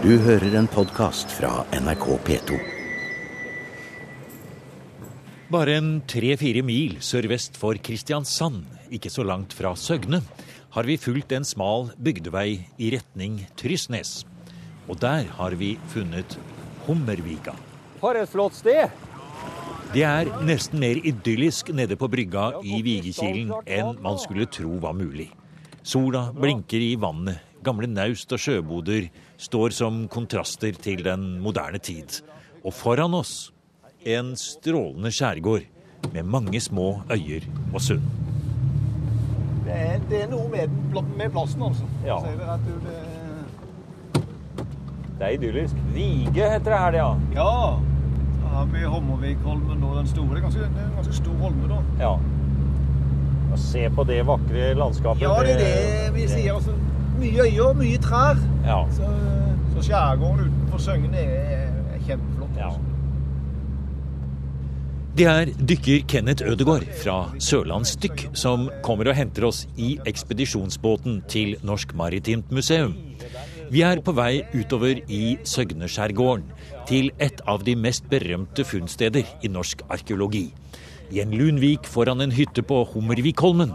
Du hører en podkast fra NRK P2. Bare en tre-fire mil sørvest for Kristiansand, ikke så langt fra Søgne, har vi fulgt en smal bygdevei i retning Trysnes. Og der har vi funnet Hummervika. For et flott sted! Det er nesten mer idyllisk nede på brygga i Vigekilen enn man skulle tro var mulig. Sola blinker i vannet, gamle naust og sjøboder står som kontraster til den moderne tid. Og foran oss en strålende skjærgård med mange små øyer og sund. Det er, det er noe med, den- med plassen, altså. Ja. Det er idyllisk. Vige heter det her, ja. Ja. Så har vi Hommervikholmen og den store. Det er ganske, det er en ganske stor holme, da. ja. Og se på det vakre landskapet. Ja, det er det vi sier. Altså, mye øyer, mye trær. Ja. Så, så skjærgården utenfor Søgne er, er kjempeflott. Ja. Altså. Det er dykker Kenneth Ødegård fra Sørlandsdykk som kommer og henter oss i ekspedisjonsbåten til Norsk Maritimt Museum. Vi er på vei utover i Søgneskjærgården, til et av de mest berømte funnsteder i norsk arkeologi. I en lunvik foran en hytte på Hummervikholmen.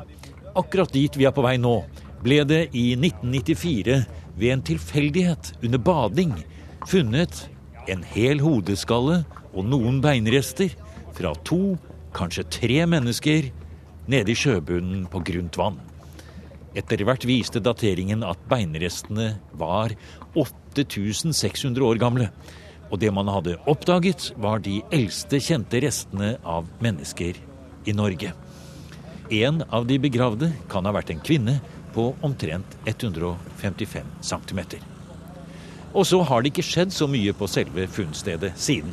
Akkurat dit vi er på vei nå, ble det i 1994 ved en tilfeldighet under bading funnet en hel hodeskalle og noen beinrester fra to, kanskje tre mennesker nede i sjøbunnen på grunt vann. Etter hvert viste dateringen at beinrestene var 8600 år gamle. Og det man hadde oppdaget, var de eldste kjente restene av mennesker i Norge. En av de begravde kan ha vært en kvinne på omtrent 155 cm. Og så har det ikke skjedd så mye på selve funnstedet siden.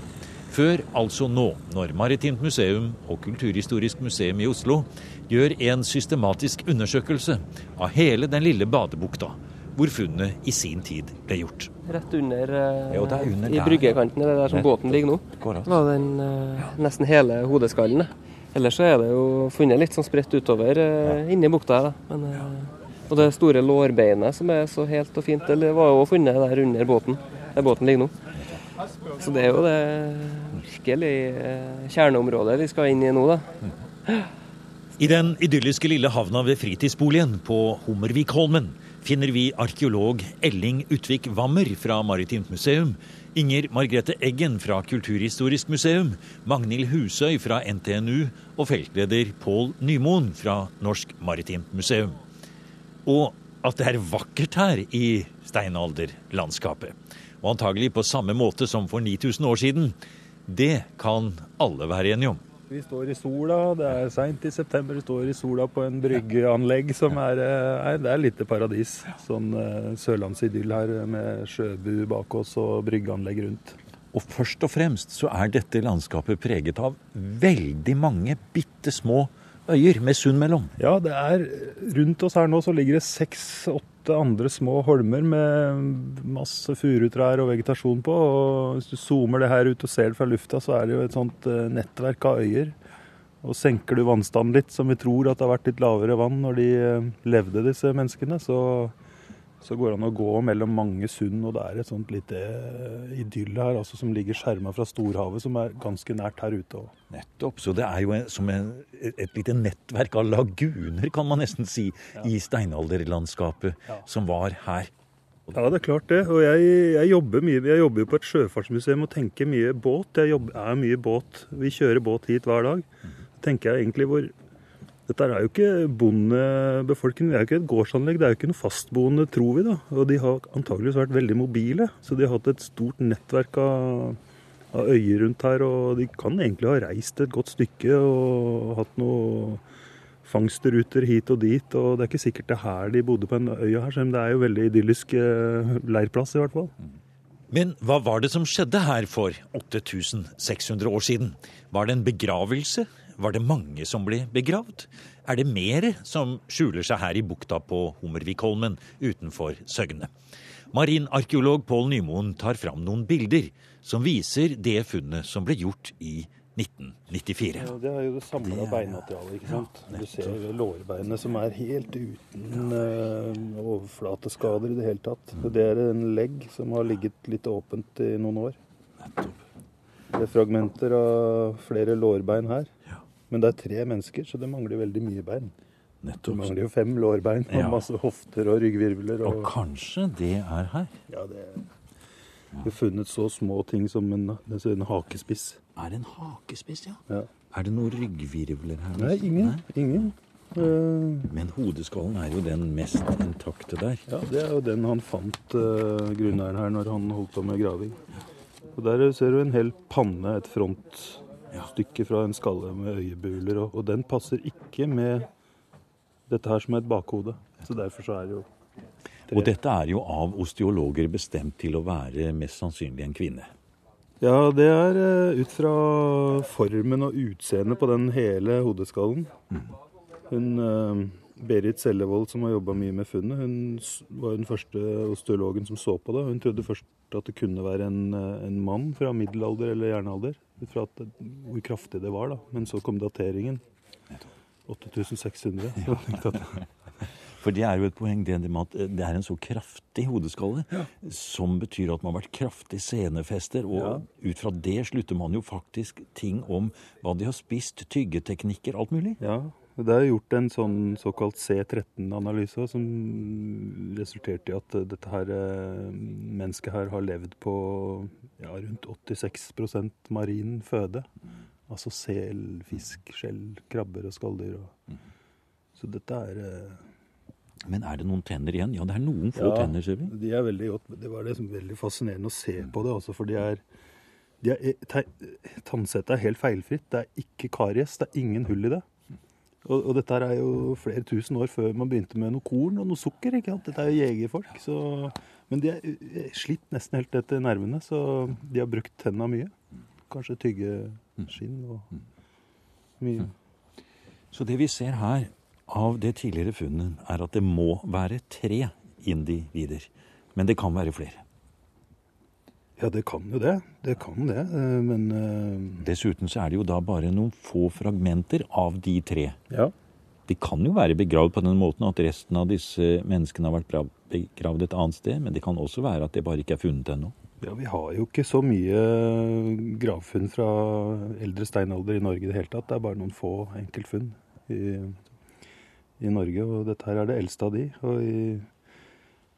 Før altså nå, når Maritimt museum og Kulturhistorisk museum i Oslo gjør en systematisk undersøkelse av hele den lille badebukta, hvor funnet i sin tid ble gjort. Rett under, eh, Jo, er under i bryggekanten, det der som Rett. båten ligger nå. Var den eh, nesten hele hodeskallen. Ellers så er det jo funnet litt sånn spredt utover uh, inni bukta her. Men, eh, og det store lårbeinet som er så helt og fint, det var jo funnet der under båten, der båten ligger nå. Så det er jo det virkelig eh, kjerneområdet vi skal inn i nå, da. I den idylliske lille havna ved fritidsboligen på Hummervikholmen finner vi arkeolog Elling Utvik Wammer fra Maritimt museum, Inger Margrethe Eggen fra Kulturhistorisk museum, Magnhild Husøy fra NTNU og feltleder Pål Nymoen fra Norsk Maritimt museum. Og at det er vakkert her i steinalderlandskapet. Og antagelig på samme måte som for 9000 år siden. Det kan alle være enige om. Vi står i sola, det er seint i september, vi står i sola på en bryggeanlegg som er, eh, er Det er litt paradis. Sånn uh, sørlandsidyll her med sjøbu bak oss og bryggeanlegg rundt. Og først og fremst så er dette landskapet preget av veldig mange bitte små øyer med sund mellom. Ja, det er rundt oss her nå så ligger det seks-åtte andre små holmer med masse furutrær og vegetasjon på. Og hvis du zoomer det her ut og ser det fra lufta, så er det jo et sånt eh, nettverk av øyer. Og senker du vannstanden litt, som vi tror at det har vært litt lavere vann når de eh, levde, disse menneskene, så, så går det an å gå mellom mange sund, og det er et sånt lite eh, idyll her altså, som ligger skjerma fra storhavet, som er ganske nært her ute. også. Nettopp. Så det er jo en, som en, et lite nettverk av laguner, kan man nesten si, i steinalderlandskapet som var her. Ja, det er klart det. Og jeg, jeg jobber mye. Jeg jobber jo på et sjøfartsmuseum og tenker mye båt. Jeg jobber, er mye båt. Vi kjører båt hit hver dag. tenker jeg egentlig hvor Dette er jo ikke bondebefolkningen, det er jo ikke et gårdsanlegg. Det er jo ikke noe fastboende, tror vi. da. Og de har antageligvis vært veldig mobile. Så de har hatt et stort nettverk av, av øyer rundt her. Og de kan egentlig ha reist et godt stykke og hatt noe fangstruter hit og dit. Og det er ikke sikkert det er her de bodde på en øya her, selv om det er jo veldig idyllisk eh, leirplass i hvert fall. Men hva var det som skjedde her for 8600 år siden? Var det en begravelse? Var det mange som ble begravd? Er det mer som skjuler seg her i bukta på Hummervikholmen utenfor Søgne? Marinarkeolog Pål Nymoen tar fram noen bilder som viser det funnet som ble gjort i 1994. Ja, det er jo det samla er- beinmaterialet. ikke sant? Du ser lårbeinet som er helt uten uh, overflateskader i det hele tatt. Det er en legg som har ligget litt åpent i noen år. Det er fragmenter av flere lårbein her. Men det er tre mennesker, så det mangler veldig mye bein. Det mangler jo fem lårbein og Ja. masse hofter og ryggvirvler. Og Og, kanskje det er her. ja, det Vi har funnet så små ting som en, en hakespiss. Er det en hakespiss, ja? Ja. Er det noen ryggvirvler her? Nei, ingen. Ingen. Eh, Men hodeskallen er jo den mest intakte der. Ja, det er jo den han fant uh, grunneieren her når han holdt på med graving. Og Der ser du en hel panne, et frontstykke fra en skalle med øyebuler, og, og den passer ikke med dette her som er et bakhode. Så derfor så er det jo tre. Og dette er jo av osteologer bestemt til å være mest sannsynlig en kvinne. Ja, det er eh, ut fra formen og utseendet på den hele hodeskallen. Hun eh, Berit Sellevold, som har jobba mye med funnet, hun var den første osteologen som så på det. Hun trodde først at det kunne være en, eh, en mann fra middelalder eller jernalder. Ut fra at hvor kraftig det var, da. Men så kom dateringen. 8600. Så jeg tenkte at, For det er jo et poeng det med at det er en så kraftig hodeskalle, som betyr at man har vært kraftig scenefester. Og Ja. ut fra det slutter man jo faktisk ting om hva de har spist, tyggeteknikker, alt mulig. ja, det er gjort en sånn såkalt C13-analyse som resulterte i at eh, dette her eh, mennesket her har levd på ja, rundt 86% marin føde. Altså sel, fisk, skjell, krabber og skalldyr. Og. Så dette er eh, Men er det noen tenner igjen? Ja, det er noen få Ja, tenner, ser vi. De er veldig godt, det var liksom veldig fascinerende å se på det, også, for de er, de er Tannsettet er helt feilfritt. Det er ikke karies. Det er ingen hull i det. Og, og dette her er jo flere tusen år før man begynte med noe korn og noe sukker. ikke sant? Dette er jo jegerfolk. Så, men de er eh, slitt nesten helt etter nervene, så de har brukt tenna mye. Kanskje tygge skinn og mye. Så det vi ser her av det tidligere funnet, er at det må være tre individer. Men det kan være flere. Ja, det kan jo det. Det kan det. eh, Men uh... Dessuten så er det jo da bare noen få fragmenter av de tre. ja. De kan jo være begravd på den måten at resten av disse menneskene har vært begravd et annet sted, men det kan også være at det bare ikke er funnet ennå. Ja, Vi har jo ikke så mye gravfunn fra eldre steinalder i Norge i det hele tatt. Det er bare noen få enkeltfunn i, i Norge, og dette her er det eldste av de. Og i,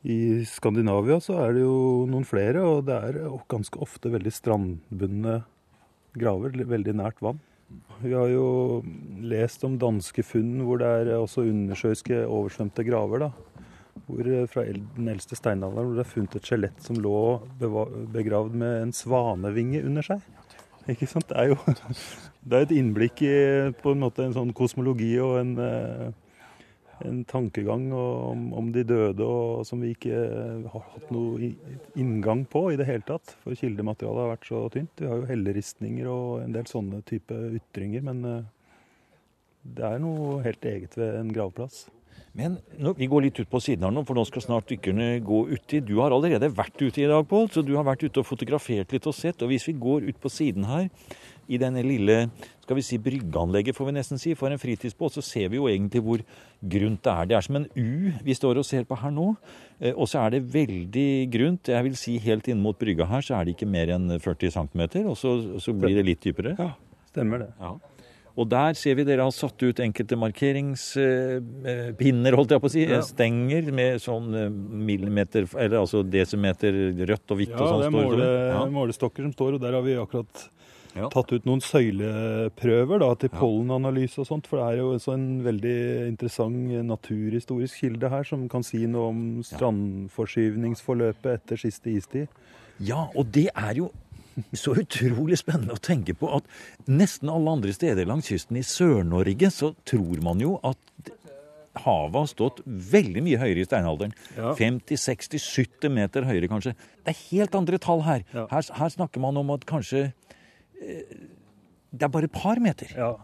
i Skandinavia så er det jo noen flere, og det er ganske ofte veldig strandbundne graver, veldig nært vann. Vi har jo lest om danske funn hvor det er også undersjøiske oversvømte graver. da hvor eh, fra den eldste steinalderen hvor det er funnet et skjelett som lå begravd med en svanevinge under seg. Ikke sant? Det er jo det er et innblikk i på en måte en sånn kosmologi og en, eh, en tankegang om, om de døde og som vi ikke har hatt noe inngang på i det hele tatt. For kildematerialet har vært så tynt. Vi har jo helleristninger og en del sånne type ytringer, men eh, det er noe helt eget ved en gravplass. Men nå, vi går litt ut på siden her nå, for nå skal snart dykkerne gå uti. Du har allerede vært ute i dag, Pål, så du har vært ute og fotografert litt og sett. Og hvis vi går ut på siden her, i denne lille skal vi si bryggeanlegget, får vi nesten si, for en fritidsbåt, så ser vi jo egentlig hvor grunt det er. Det er som en U vi står og ser på her nå. Eh, Og så er det veldig grunt. Jeg vil si helt inn mot brygga her, så er det ikke mer enn 40 cm, og så, så blir det litt dypere. Ja, stemmer det. Ja. Og der ser vi dere har satt ut enkelte markeringspinner, holdt jeg på å si. Ja. Stenger med sånn eh, millimeter, eller altså desimeter rødt og hvitt Ja, og sånn. Ja, det er måle, Ja. målestokker som står, og der har vi akkurat Ja. tatt ut noen søyleprøver da, til pollenanalyse og sånt. For det er jo også en veldig interessant naturhistorisk kilde her, som kan si noe om strandforskyvningsforløpet etter siste istid. Ja, og det er jo så utrolig spennende å tenke på at nesten alle andre steder langs kysten i Sør-Norge så tror man jo at havet har stått veldig mye høyere i steinalderen. Ja. 50-60-70 meter høyere kanskje. Det er helt andre tall her. Ja. Her, her snakker man om at kanskje det er bare et par meter. Ja.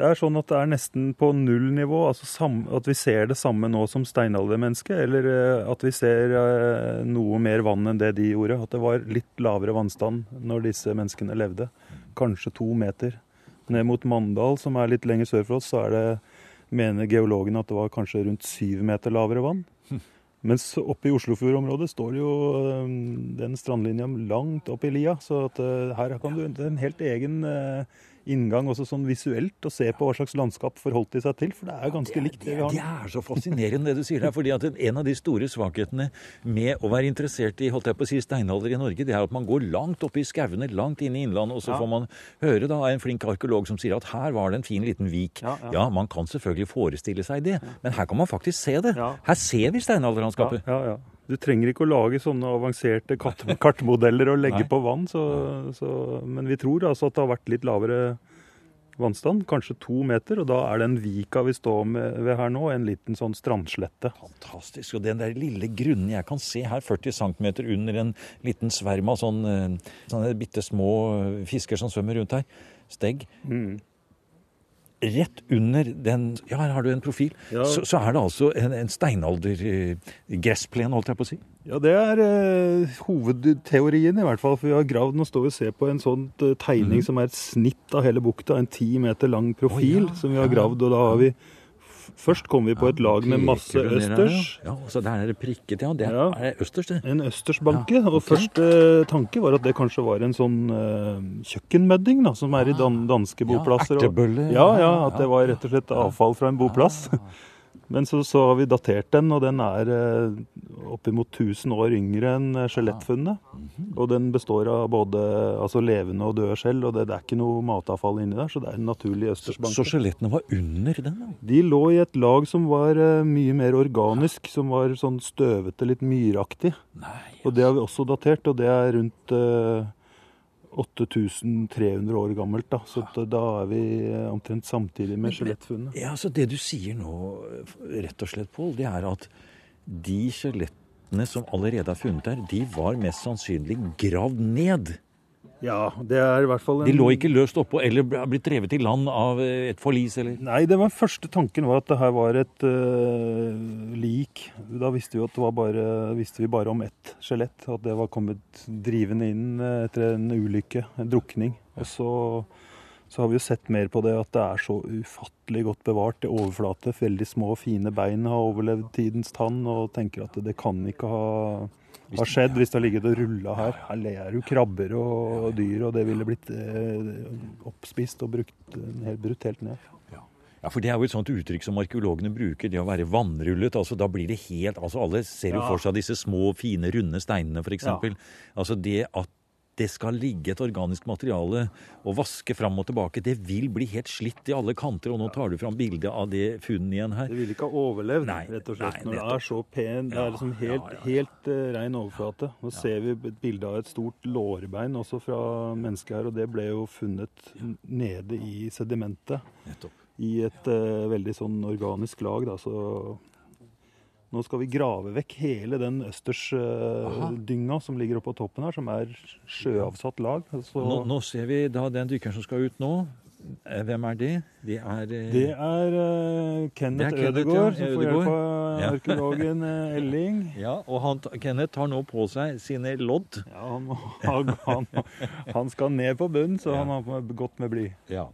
Det er sånn at det er nesten på nullnivå, altså sam, at vi ser det samme nå som steinaldermennesket, eller eh, at vi ser eh, noe mer vann enn det de gjorde. At det var litt lavere vannstand når disse menneskene levde. Kanskje to meter. Ned mot Mandal, som er litt lenger sør for oss, så er det, mener geologene at det var kanskje rundt syv meter lavere vann. Mens oppe i Oslofjordområdet står jo øh, den strandlinja langt opp i lia. Så øh, her kan du en helt egen øh, inngang også sånn visuelt og se på hva slags landskap forholdt de seg til. For det er jo ganske likt det vi Det har. er så fascinerende det du sier der. fordi at En av de store svakhetene med å være interessert i holdt jeg på å si, steinalder i Norge, det er at man går langt oppe i skauene, langt inn i innlandet, og så får man høre da en flink arkeolog som sier at her var det en fin liten vik. Ja, ja. man kan selvfølgelig forestille seg det, men her kan man faktisk se det. Ja. Her ser vi steinalderlandskapet. Ja, ja. Du trenger ikke å lage sånne avanserte kart kartmodeller og legge på vann. Så, så, men vi tror altså at det har vært litt lavere vannstand, kanskje to meter. Og da er den vika vi står med, ved her nå, en liten sånn strandslette. Fantastisk. Og den der lille grunnen jeg kan se her, 40 cm under en liten sverm av sånn, eh, sånne bitte små fisker som svømmer rundt her, stegg. Mm. Rett under den Ja, her har du en profil. Ja. Så, så er det altså en, en steinalder-gressplen, holdt jeg på å si. Ja, det er eh, hovedteorien i hvert fall. For vi har gravd Nå står vi og ser på en sånn tegning tegning som er et snitt av hele bukta. En ti meter lang profil oh, ja. som vi har gravd. Og da har vi Først kom vi på et lag med masse østers. Ja, så der er det prikket, ja. Det er, er østers, det. En østersbanke. Og første tanke var at det kanskje var en sånn eh, kjøkkenmødding da, som er i dan danske boplasser. Ja, ja, at det var rett og slett avfall fra en boplass. Men så, så har vi datert den, og den er eh, oppimot 1000 år yngre enn eh, skjelettfunnet. Og den består av både altså levende og døde skjell, og det, det er ikke noe matavfall inni der, så det er en naturlig Så skjelettene var under den? da? De lå i et lag som var uh, mye mer organisk, som var sånn støvete, litt myraktig. Nei. Og det har vi også datert, og det er rundt uh, 8300 år gammelt. Da. Så da er vi eh, omtrent samtidig med skjelettfunnet. Ja, så Det du sier nå, rett og slett, Pål, det er at de skjelettene som allerede er funnet der, de var mest sannsynlig gravd ned. Ja, det er i hvert fall en De lå ikke løst oppå eller blitt drevet i land av eh, et forlis, eller Nei, det var første tanken var at det her var et uh, lik. Da visste vi at det var bare, visste vi bare om ett skjelett. At det var kommet drivende inn eh, etter en ulykke, en drukning. Og så, så har vi jo sett mer på det at det er så ufattelig godt bevart i overflate. Veldig små, fine bein har overlevd tidens tann, og tenker at det kan ikke ha ha skjedd hvis det har ligget og rulla her. Her er jo krabber og dyr, og det ville blitt eh, oppspist og brukt, eh, helt, brutt helt ned. Ja, for det er jo et sånt uttrykk som arkeologene bruker, det å være vannrullet. altså Da blir det helt altså Alle ser jo Ja. for seg disse små, fine, runde steinene, f.eks. Ja. Altså det at det skal ligge et organisk materiale og vaske fram og tilbake, det vil bli helt slitt i alle kanter. Og nå tar du fram bildet av det funnet igjen her. Det vil ikke ha overlevd, Nei, rett og slett, nei, når det er så pen. Det er liksom helt, ja, ja. helt uh, ren overflate. Nå ser vi et bilde av et stort lårbein også fra mennesket her, og det ble jo funnet nede i sedimentet. Nettopp. I et uh, veldig sånn organisk lag, da, så nå skal vi grave vekk hele den østersdynga som ligger oppå toppen her, som er sjøavsatt lag. Så Nå, nå ser vi da den dykkeren som skal ut nå. Eh, Hvem er det? Det er uh... Det er uh, Kenneth Det er Kenneth, Ødegaard, ja, som får hjelp av Ja. arkeologen eh, Elling. Ja, og han, Kenneth tar nå på seg sine lodd. Ja, han, han, han, skal ned på bunnen, så Ja. han har gått med bly. Ja.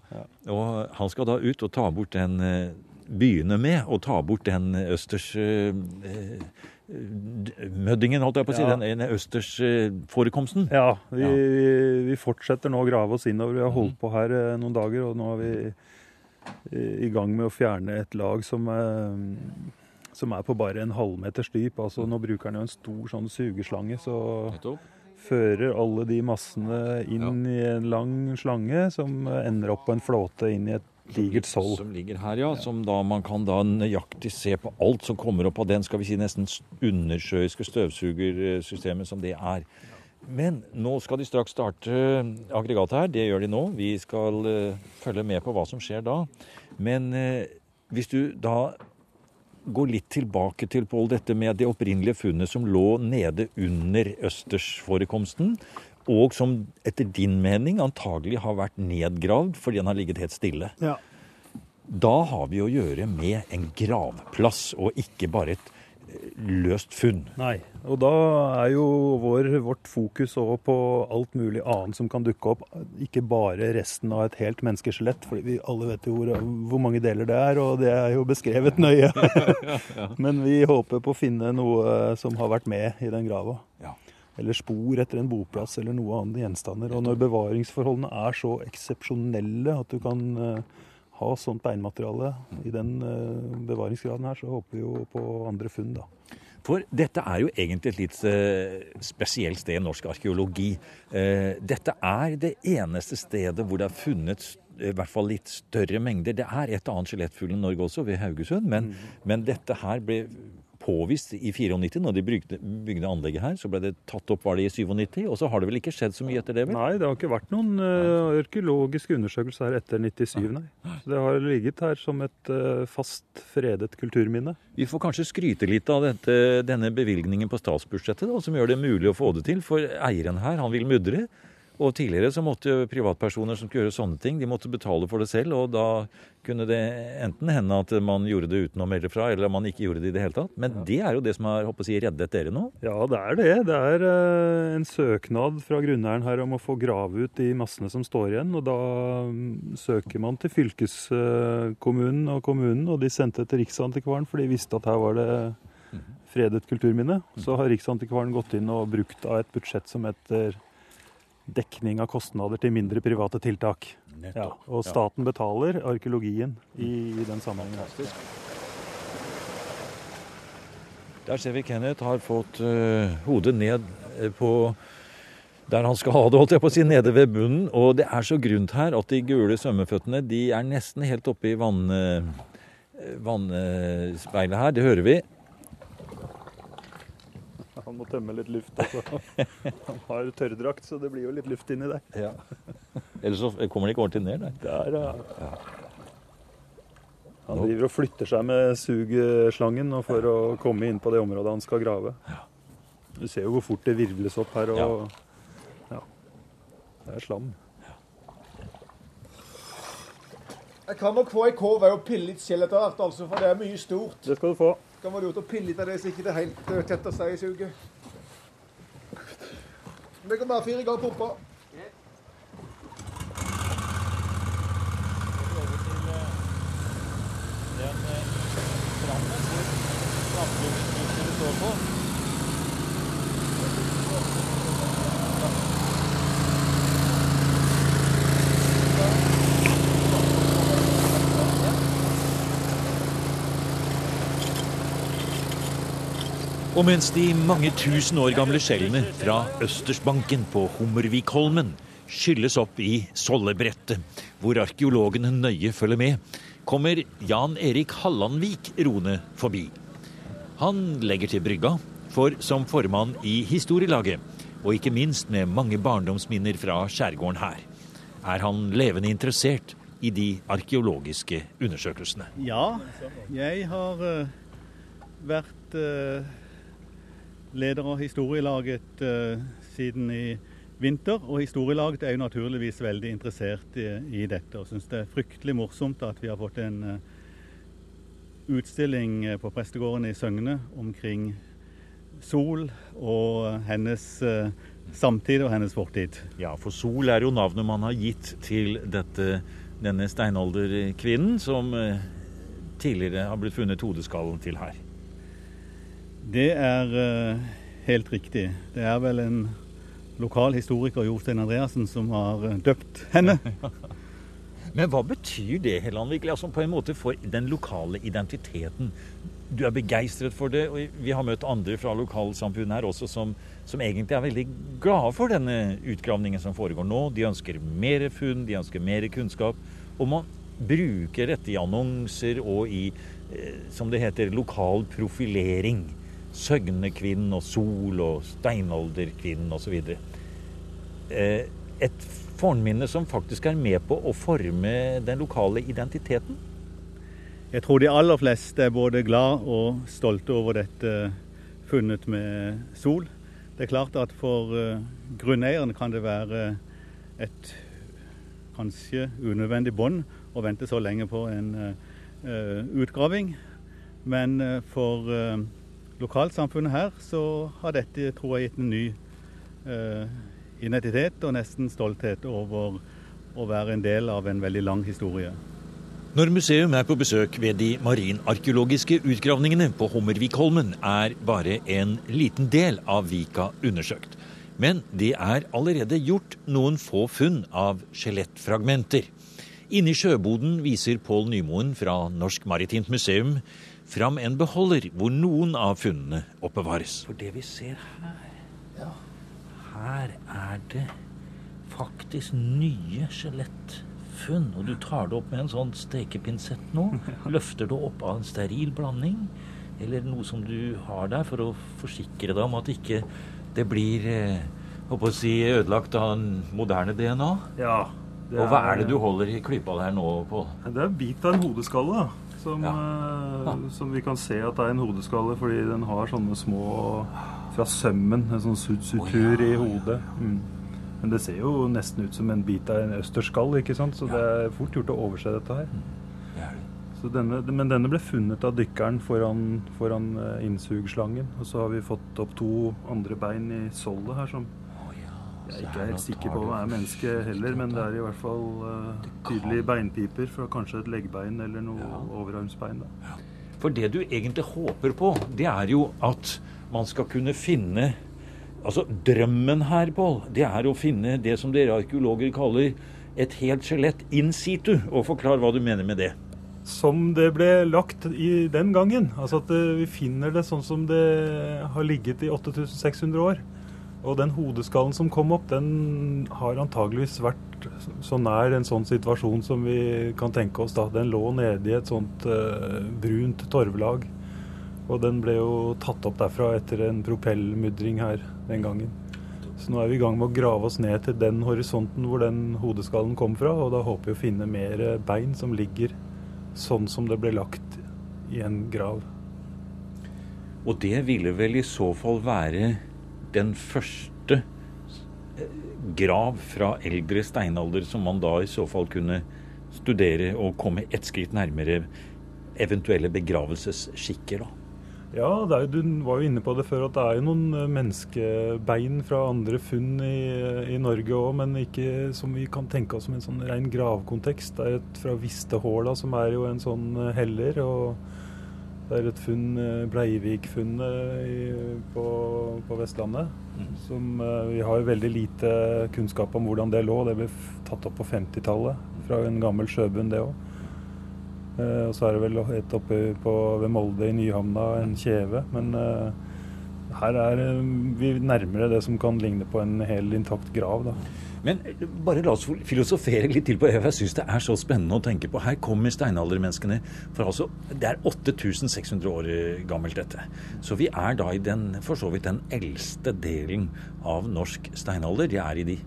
Og han skal da ut og ta bort den eh, Begynne med å ta bort den østers eh, eh, Møddingen, holdt jeg på å si. Ja. Den, østersforekomsten. Ja, vi, Ja. vi, vi fortsetter nå å grave oss innover. Vi har Mhm. holdt på her eh, noen dager, og nå er vi i- gang med å fjerne et lag som, eh, som er på bare en halvmeters dyp. Altså, nå bruker han jo en stor sånn sugeslange, så Nettopp. fører alle de massene inn i en lang slange som eh, ender opp på en flåte inn i et digert soll. Som ligger her, ja. Som da man kan da nøyaktig se på alt som kommer opp av den, skal vi si nesten undersjøiske støvsugersystemet som det er. Men nå skal de straks starte aggregatet her. Det gjør de nå. Vi skal eh, følge med på hva som skjer da. Men eh, hvis du da går litt tilbake til Paul, dette med det opprinnelige funnet som lå nede under østersforekomsten, og som etter din mening antagelig har vært nedgravd fordi den har ligget helt stille. Ja. Da har vi å gjøre med en gravplass, og ikke bare et løst funn. Nei. Og da er jo vår, vårt fokus òg på alt mulig annet som kan dukke opp. Ikke bare resten av et helt menneskeskjelett, for vi alle vet jo hvor, hvor, mange deler det er, og det er jo beskrevet nøye. Men vi håper på å finne noe som har vært med i den grava. Ja. Eller spor etter en boplass eller noe annet gjenstander. Og når bevaringsforholdene er så eksepsjonelle at du kan uh, ha sånt beinmateriale i den uh, bevaringsgraden her, så håper vi jo på andre funn, da. For dette er jo egentlig et litt uh, spesielt sted i norsk arkeologi. Dette er det eneste stedet hvor det er funnet i hvert fall litt større mengder. Det er et annet skjelettfugl i Norge også, ved Haugesund, men, mm. men dette her ble påvist i 94, når de bygde, bygde, anlegget her. Så ble det tatt opp var det i 97, og så har det vel ikke skjedd så mye etter det? vel? Nei, det har ikke vært noen uh, arkeologiske undersøkelser her etter 97, nei. Så det har ligget her som et uh, fast fredet kulturminne. Vi får kanskje skryte litt av dette, denne bevilgningen på statsbudsjettet, da, som gjør det mulig å få det til. For eieren her, han vil mudre. Og tidligere så måtte privatpersoner som skulle gjøre sånne ting, de måtte betale for det selv. Og da kunne det enten hende at man gjorde det uten å melde fra, eller man ikke gjorde det i det hele tatt. Men det er jo det som har håper si, reddet dere nå? Ja, det er det. Det er uh, en søknad fra grunneieren her om å få grave ut de massene som står igjen. Og da um, søker man til fylkeskommunen og kommunen, og de sendte til Riksantikvaren, for de visste at her var det fredet kulturminne. Så har Riksantikvaren gått inn og brukt av et budsjett som heter dekning av kostnader til mindre private tiltak. Ja, og staten betaler arkeologien i, i den sammenhengen. Der ser vi Kenneth har fått uh, hodet ned eh, på der han skal ha det, holdt jeg på å si, nede ved bunnen. Og det er så grunt her at de gule svømmeføttene de er nesten helt oppe i vann, uh, vannspeilet her. Det hører vi. Han må tømme litt luft. Altså. Han har tørrdrakt, så det blir jo litt luft inni der. Ja. Ellers så kommer det ikke ordentlig ned der. Der, ja. Han driver og flytter seg med sugeslangen for å komme inn på det området han skal grave. Du ser jo hvor fort det virvles opp her. og ja, Det er slam. Jeg kan nok få ei kåv og pille litt skjell etter hvert, altså, for det er mye stort. Det skal du få kan være lurt å pille litt av det så ikke det er helt uh, tett av seg i suget. Legger mer fire ganger pumpa. Den trammen hvor framflyvningsutstyret står på. Og mens de mange tusen år gamle skjellene fra Østersbanken på Hummervikholmen skylles opp i Sollebrettet, hvor arkeologene nøye følger med, kommer Jan Erik Hallandvik roende forbi. Han legger til brygga, for som formann i historielaget, og ikke minst med mange barndomsminner fra skjærgården her, er han levende interessert i de arkeologiske undersøkelsene. Ja, jeg har uh, vært uh leder av historielaget uh, siden i vinter. Og historielaget er jo naturligvis veldig interessert i, i dette og syns det er fryktelig morsomt at vi har fått en uh, utstilling eh, på prestegården i Søgne omkring Sol og hennes samtid og hennes fortid. Ja, for Sol er jo navnet man har gitt til dette, denne steinalderkvinnen som tidligere har blitt funnet hodeskallen til her. Det er uh, helt riktig. Det er vel en lokal historiker, Jostein Andreassen, som har uh, døpt henne. Men hva betyr det, Hellandvik, altså på en måte for den lokale identiteten? Du er begeistret for det, og vi har møtt andre fra lokalsamfunnet her også som, som, egentlig er veldig glade for denne utgravningen som foregår nå. De ønsker mer funn, de ønsker mer kunnskap. Og man bruker dette i annonser og i, eh, som det heter, lokal profilering. Søgnekvinnen og Sol og Steinalderkvinnen osv. Eh, et fornminne som faktisk er med på å forme den lokale identiteten? Jeg tror de aller fleste er både glad og stolte over dette funnet med Sol. Det er klart at for uh, grunneieren kan det være et kanskje unødvendig bånd å vente så lenge på en uh, utgraving. Men for lokalsamfunnet her, så har dette tror jeg gitt en ny eh, identitet og nesten stolthet over å være en del av en veldig lang historie. Når museum er på besøk ved de marinarkeologiske utgravningene på Hummervikholmen, er bare en liten del av vika undersøkt. Men det er allerede gjort noen få funn av skjelettfragmenter. Inne i sjøboden viser Pål Nymoen fra Norsk Maritimt Museum fram en beholder hvor noen av funnene oppbevares. For det vi ser her, her er det faktisk nye skjelettfunn. Og du tar det opp med en sånn stekepinsett nå. Løfter det opp av en steril blanding. Eller noe som du har der for å forsikre deg om at ikke det blir eh, håper å si, ødelagt av en moderne DNA. Ja. det Og hva er det du holder i klypa der nå, Pål? Det er en bit av en hodeskalle, da. Som, Ja. eh, som vi kan se at det er en hodeskalle fordi den har sånne små fra sømmen, en sånn sut- sutur i hodet. Mm. Men det ser jo nesten ut som en bit av en østerskall, ikke sant? så det er fort gjort å overse dette her. Så denne, men denne ble funnet av dykkeren foran, foran innsugslangen. Og så har vi fått opp to andre bein i sollet her som jeg er ikke helt sikker på hva er menneske heller, men det er i hvert fall uh, tydelige beinpiper fra kanskje et leggbein eller noe overarmsbein. Da. For det du egentlig håper på, det er jo at man skal kunne finne Altså drømmen her, Pål, det er å finne det som dere arkeologer kaller et helt skjelett in situ. Og forklar hva du mener med det. Som det ble lagt i den gangen. Altså at eh, vi finner det sånn som det har ligget i 8600 år. Og den hodeskallen som kom opp, den har antageligvis vært så nær en sånn situasjon som vi kan tenke oss da. Den lå nede i et sånt uh, brunt torvlag. Og den ble jo tatt opp derfra etter en propellmudring her den gangen. Så nå er vi i gang med å grave oss ned til den horisonten hvor den hodeskallen kom fra, og da håper vi å finne mer bein som ligger sånn som det ble lagt i en grav. Og det ville vel i så fall være den første eh, grav fra eldre steinalder som man da i så fall kunne studere og komme ett skritt nærmere eventuelle begravelsesskikker, da. Ja, er, du var jo inne på det før at det er jo noen eh, menneskebein fra andre funn i, i Norge òg, men ikke som vi kan tenke oss som en sånn ren gravkontekst. Det er et fra Vistehåla, som er jo en sånn eh, heller. og det er et funn, eh, Breivik-funnet på, på Vestlandet. Som eh, Vi har jo veldig lite kunnskap om hvordan det lå. Det ble tatt opp på 50-tallet fra en gammel sjøbunn, det òg. Eh, og så er det vel et oppe på, ved Molde i Nyhamna, en kjeve. Men her er vi nærmere det som kan ligne på en hel intakt grav. da. Men eh, bare la oss filosofere litt til på det. Jeg syns det er så spennende å tenke på. Her kommer steinaldermenneskene. For altså, det er 8600 år eh, gammelt, dette. Så vi er da i den, for så vidt den eldste delen av norsk steinalder. De er, i de,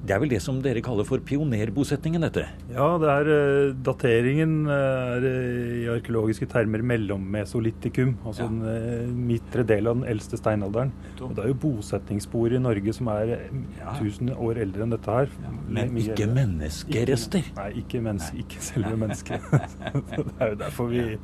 det er vel det som dere kaller for pionerbosetningen, dette? Ja, det er eh, dateringen eh, er eh, i arkeologiske termer mellommesolitikum. Altså Ja. den midtre del av den eldste steinalderen. Og det er jo bosetningsspor i Norge som er Ja. 1000 år eldre enn dette her. Men Mye ikke menneskerester. Ikke, nei, ikke, menneske, ikke selve mennesket. det er jo derfor vi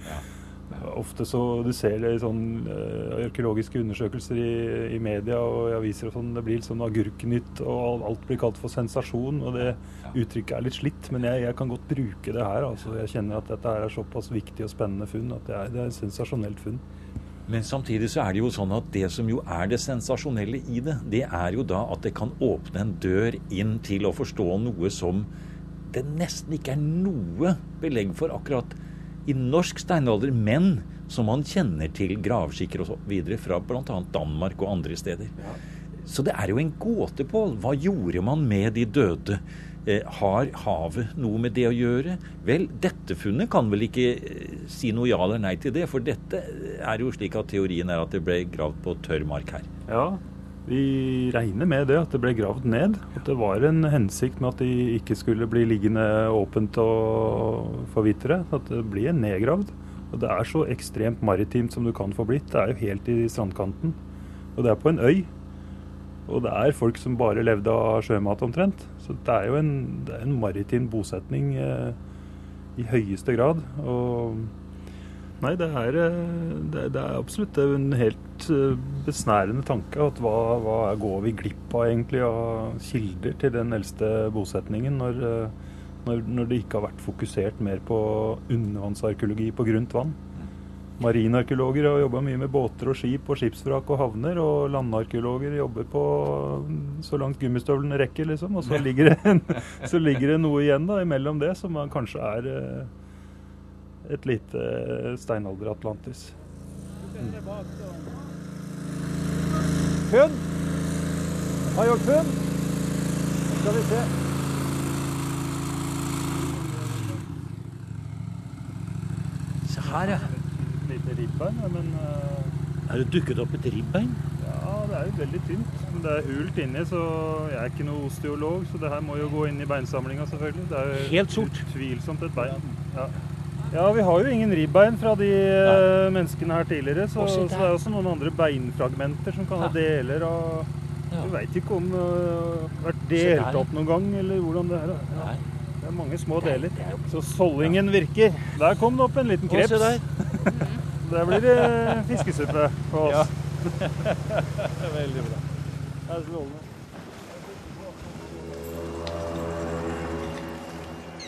Ofte så du ser det i sånn eh, arkeologiske undersøkelser i, i media og i aviser og sånn, det blir litt sånn agurknytt, og alt blir kalt for sensasjon. Og det uttrykket er litt slitt, men jeg, jeg kan godt bruke det her. altså Jeg kjenner at dette her er såpass viktig og spennende funn at det er, det er et sensasjonelt funn. Men samtidig så er det jo sånn at det som jo er det sensasjonelle i det, det er jo da at det kan åpne en dør inn til å forstå noe som det nesten ikke er noe belegg for akkurat i norsk steinalder, men som man kjenner til gravskikker og så videre fra bl.a. Danmark og andre steder. Så det er jo en gåte, Pål. Hva gjorde man med de døde? Eh, har havet noe med det å gjøre? Vel, dette funnet kan vel ikke eh, si noe ja eller nei til det, for dette er jo slik at teorien er at det ble gravd på tørr mark her. Ja, vi regner med det, at det ble gravd ned. At det var en hensikt med at de ikke skulle bli liggende åpent og forvitre. At det ble nedgravd. Og det er så ekstremt maritimt som du kan få blitt. Det er jo helt i strandkanten. Og det er på en øy. Og det er folk som bare levde av sjømat omtrent. Så det er jo en, det er en maritim bosetning eh, i høyeste grad. Og Nei, det er, eh, det, er absolutt en helt eh, besnærende tanke. at Hva, hva går vi glipp av egentlig av kilder til den eldste bosetningen, når, eh, når, når det ikke har vært fokusert mer på undervannsarkeologi på grunt vann? Marinarkeologer har jobba mye med båter og skip og skipsvrak og havner, og landarkeologer jobber på så langt gummistøvlene rekker, liksom. Og så ligger, det, så ligger det noe igjen da, imellom det, som kanskje er et lite steinalder-Atlantis. Funn! Har gjort funn. Skal vi se. Se her, ja. Lite ribbein, men uh, Er det dukket opp et ribbein? Ja, det er jo veldig tynt. Men det er hult inni, så jeg er ikke noe osteolog, så det her må jo gå inn i beinsamlinga, selvfølgelig. Det er jo Helt sort. utvilsomt et bein. Ja. Ja, vi har jo ingen ribbein fra de Nei. menneskene her tidligere, så, så det er også noen andre beinfragmenter som kan ha deler av Ja. Vi veit ikke om det har vært delt opp noen gang, eller hvordan det er. Ja. Det er mange små deler. Så sollingen virker. Der kom det opp en liten kreps. kreps. se der. Der blir det fiskesuppe på oss. Veldig bra. Det er strålende.